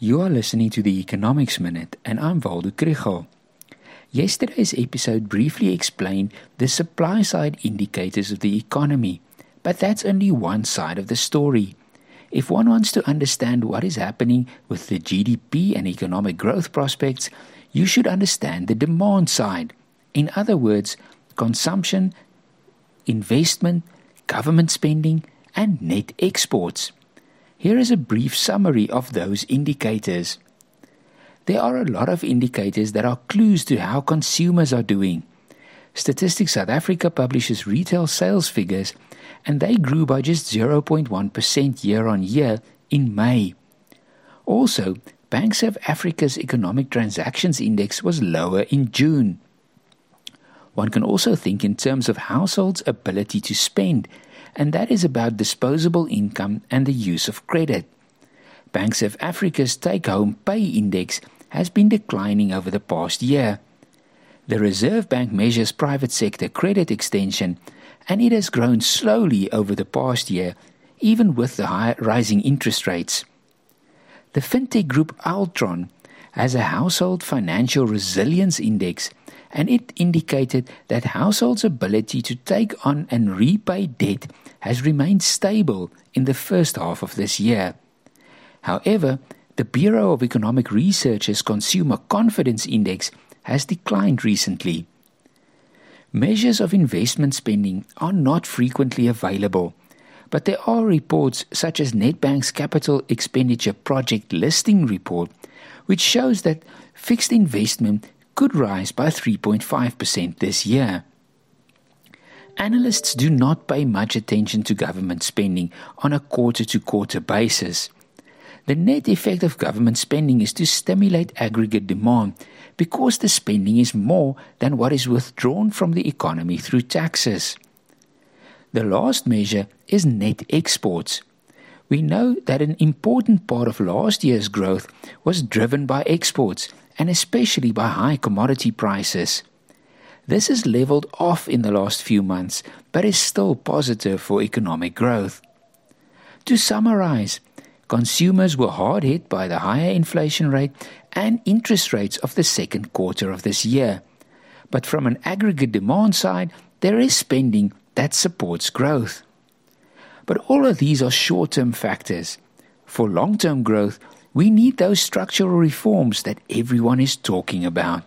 You are listening to the Economics Minute, and I'm Waldo Krugell. Yesterday's episode briefly explained the supply side indicators of the economy, but that's only one side of the story. If one wants to understand what is happening with the GDP and economic growth prospects, you should understand the demand side. In other words, consumption, investment, government spending, and net exports. Here is a brief summary of those indicators. There are a lot of indicators that are clues to how consumers are doing. Statistics South Africa publishes retail sales figures, and they grew by just 0.1% year on year in May. Also, Bank South Africa's Economic Transactions Index was lower in June. One can also think in terms of households' ability to spend and that is about disposable income and the use of credit. BankservAfrica's take home pay index has been declining over the past year. The Reserve Bank measures private sector credit extension, and it has grown slowly over the past year, even with the high rising interest rates. The fintech group Altron has a household financial resilience index and it indicated that households' ability to take on and repay debt has remained stable in the first half of this year. However, the Bureau of Economic Research's Consumer Confidence Index has declined recently. Measures of investment spending are not frequently available, but there are reports such as Nedbank's Capital Expenditure Project Listing Report, which shows that fixed investment could rise by 3.5% this year. Analysts do not pay much attention to government spending on a quarter to quarter basis. The net effect of government spending is to stimulate aggregate demand because the spending is more than what is withdrawn from the economy through taxes. The last measure is net exports. We know that an important part of last year's growth was driven by exports and especially by high commodity prices. This has leveled off in the last few months, but is still positive for economic growth. To summarize, consumers were hard hit by the higher inflation rate and interest rates of the second quarter of this year. But from an aggregate demand side, there is spending that supports growth. But all of these are short term factors. For long term growth, we need those structural reforms that everyone is talking about.